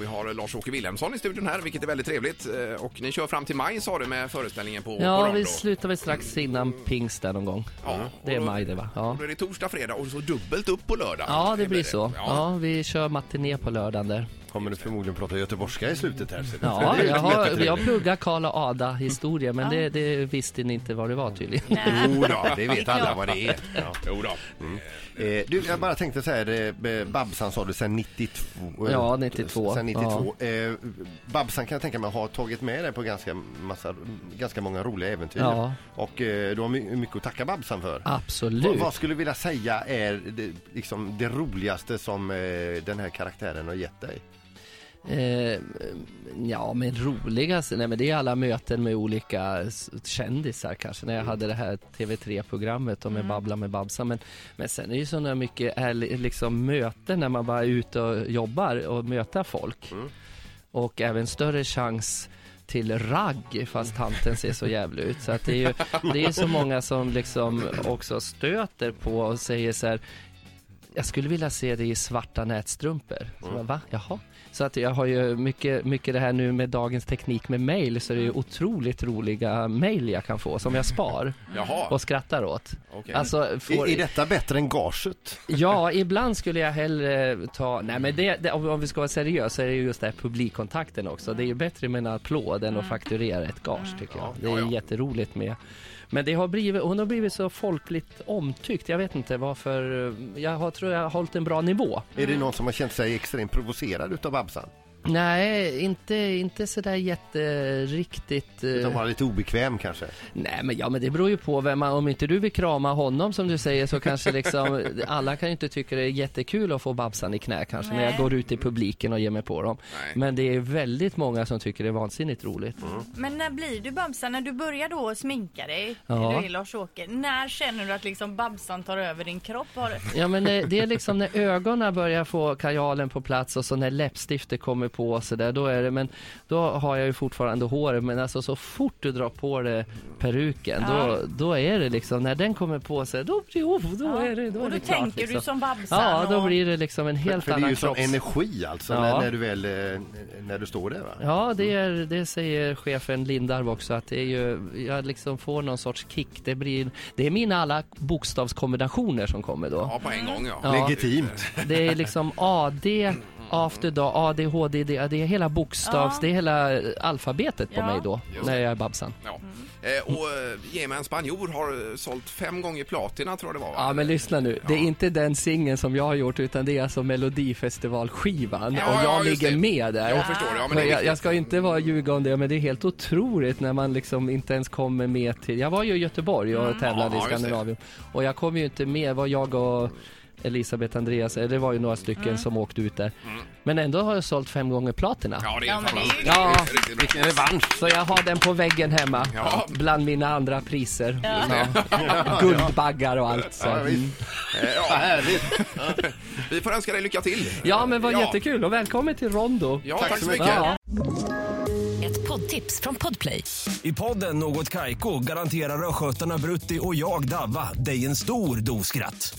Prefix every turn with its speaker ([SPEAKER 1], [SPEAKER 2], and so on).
[SPEAKER 1] Vi har Lars-Åke Wilhelmsson i studion här, vilket är väldigt trevligt. Eh, Och ni kör fram till maj sa du med föreställningen på, på
[SPEAKER 2] Ja,
[SPEAKER 1] Rondo.
[SPEAKER 2] vi slutar väl strax innan pingst där någon gång.
[SPEAKER 1] Ja,
[SPEAKER 2] Det är
[SPEAKER 1] och då-
[SPEAKER 2] maj det va? Ja.
[SPEAKER 1] Då är det torsdag, fredag och så dubbelt upp på lördag.
[SPEAKER 2] Ja, det blir så.
[SPEAKER 1] Ja.
[SPEAKER 2] Ja, vi kör matiné på lördagen där.
[SPEAKER 3] Kommer du förmodligen prata göteborgska i slutet här.
[SPEAKER 2] Ja, jag har, jag pluggar Karl och Ada historia, men det, det visste ni inte vad det var tydligen.
[SPEAKER 3] Jo då, det vet alla vad det är. Ja.
[SPEAKER 1] Jo då.
[SPEAKER 3] Eh, du, jag bara tänkte så här, eh, Babsan sa du sen 92? eh,
[SPEAKER 2] Ja, 92.
[SPEAKER 3] Sen 92. Eh, Babsan kan jag tänka mig har tagit med dig på ganska, massa, ganska många roliga äventyr.
[SPEAKER 2] Ja.
[SPEAKER 3] Och eh, du har my- mycket att tacka Babsan för. Vad,
[SPEAKER 2] Absolut.
[SPEAKER 3] vad skulle du vilja säga är det, liksom det roligaste som eh, den här karaktären har gett dig?
[SPEAKER 2] Eh, ja, men roligast, nej men det är alla möten med olika kändisar kanske, när jag hade det här TV3-programmet och med Babbla med Babsan. Men, men sen är det ju sådana mycket liksom möten när man bara är ute och jobbar och möter folk. Och även större chans till ragg fast tanten ser så jävlig ut. Så att det är ju det är så många som liksom också stöter på och säger så här jag skulle vilja se dig i svarta nätstrumpor. Så bara, Va? Jaha? Så att jag har ju mycket, mycket det här nu med dagens teknik med mail så det är ju otroligt roliga mail jag kan få som jag spar
[SPEAKER 1] Jaha.
[SPEAKER 2] och skrattar åt.
[SPEAKER 1] Okej.
[SPEAKER 2] Alltså, får,
[SPEAKER 3] Är, är detta bättre än gaget?
[SPEAKER 2] Ja, ibland skulle jag hellre ta, nej men det, det, om vi ska vara seriösa så är det ju just det här publikkontakten också. Det är ju bättre med en applåd än att fakturera ett gage tycker jag. Det är jätteroligt med. Men det har blivit, hon har blivit så folkligt omtyckt. Jag vet inte varför. Eh, jag har, tror jag har hållit en bra nivå.
[SPEAKER 3] Är det någon som har känt sig extremt provocerad utav Babsan?
[SPEAKER 2] Nej, inte, inte sådär jätteriktigt. eh,
[SPEAKER 3] Utan vara lite obekväm kanske?
[SPEAKER 2] Nej men ja men det beror ju på vem man, om inte du vill krama honom som du säger så kanske liksom alla kan ju inte tycka det är jättekul att få Babsan i knä kanske när jag
[SPEAKER 4] Nej.
[SPEAKER 2] går ut i publiken och ger mig på dem.
[SPEAKER 1] Nej.
[SPEAKER 2] Men det är väldigt många som tycker det är vansinnigt roligt.
[SPEAKER 4] Men när blir du Babsan? När du börjar då sminka dig,
[SPEAKER 2] Ja.
[SPEAKER 4] du är Lars-Åke. När känner du att liksom Babsan tar över din kropp? Har du...
[SPEAKER 2] Ja men det, det är liksom när ögonen börjar få kajalen på plats och så när läppstiftet kommer på och så där, då är det, men då har jag ju fortfarande håret men alltså så fort du drar på det peruken då, då är det liksom, när den kommer på sig då, oh, då är det, då
[SPEAKER 4] och
[SPEAKER 2] är
[SPEAKER 4] då
[SPEAKER 2] det klart
[SPEAKER 4] tänker
[SPEAKER 2] liksom.
[SPEAKER 4] du som Babsan?
[SPEAKER 2] Ja, då
[SPEAKER 4] och...
[SPEAKER 2] blir det liksom en helt
[SPEAKER 3] För det är
[SPEAKER 2] annan
[SPEAKER 3] ju som
[SPEAKER 2] kropps...
[SPEAKER 3] energi alltså
[SPEAKER 2] Ja.
[SPEAKER 3] när, när du väl, eh, när du står där va?
[SPEAKER 2] Ja, det, är, det säger chefen Lindarw också att det är ju, jag liksom får någon sorts kick. Det blir, det är mina alla bokstavskombinationer som kommer då.
[SPEAKER 1] Ja, på en gång ja.
[SPEAKER 2] Ja.
[SPEAKER 3] Legitimt.
[SPEAKER 2] Det är liksom AD, after dag, ADHD, det, det är hela bokstavs,
[SPEAKER 4] Ja.
[SPEAKER 2] det är hela alfabetet på
[SPEAKER 4] Ja.
[SPEAKER 2] mig då,
[SPEAKER 1] Just
[SPEAKER 2] när jag är Babsan.
[SPEAKER 1] ja. Eh, och eh, Ge mig en spanjor har eh, sålt fem gånger platina tror jag det var va?
[SPEAKER 2] Ja men lyssna nu, det är inte den singeln som jag har gjort utan det är alltså Melodifestivalskivan
[SPEAKER 1] Ja,
[SPEAKER 2] och jag ligger
[SPEAKER 1] det.
[SPEAKER 2] med där.
[SPEAKER 1] Jag förstår det, ja, men det
[SPEAKER 2] jag, jag ska inte vara ljuga om det, men det är helt otroligt när man liksom inte ens kommer med till... Jag var ju i Göteborg och tävlade
[SPEAKER 1] Mm. Ja,
[SPEAKER 2] i. Skandinavien. Och jag kom ju inte med, var jag och Elisabeth Andreas, eller det var ju några stycken som åkte ut där. Men ändå har jag sålt fem gånger platina.
[SPEAKER 1] Mm. Ja, det är
[SPEAKER 4] Ja,
[SPEAKER 1] fantastiskt.
[SPEAKER 2] Ja.
[SPEAKER 3] Vilken revansch!
[SPEAKER 2] Så jag har den på väggen hemma,
[SPEAKER 1] Ja.
[SPEAKER 2] bland mina andra priser. Ja. Guldbaggar och allt. Så.
[SPEAKER 3] Ja.
[SPEAKER 2] Mm.
[SPEAKER 1] Eh, Ja,
[SPEAKER 3] Härligt!
[SPEAKER 1] vi får önska dig lycka till.
[SPEAKER 2] Ja men vad
[SPEAKER 1] Ja.
[SPEAKER 2] jättekul och välkommen till Rondo.
[SPEAKER 1] Ja,
[SPEAKER 3] Tack
[SPEAKER 1] tack,
[SPEAKER 3] så
[SPEAKER 1] mycket.
[SPEAKER 2] Ja.
[SPEAKER 5] Ett poddtips från Podplay.
[SPEAKER 6] I podden Något Kaiko garanterar östgötarna Brutti och jag, Davva, dig en stor dos skratt.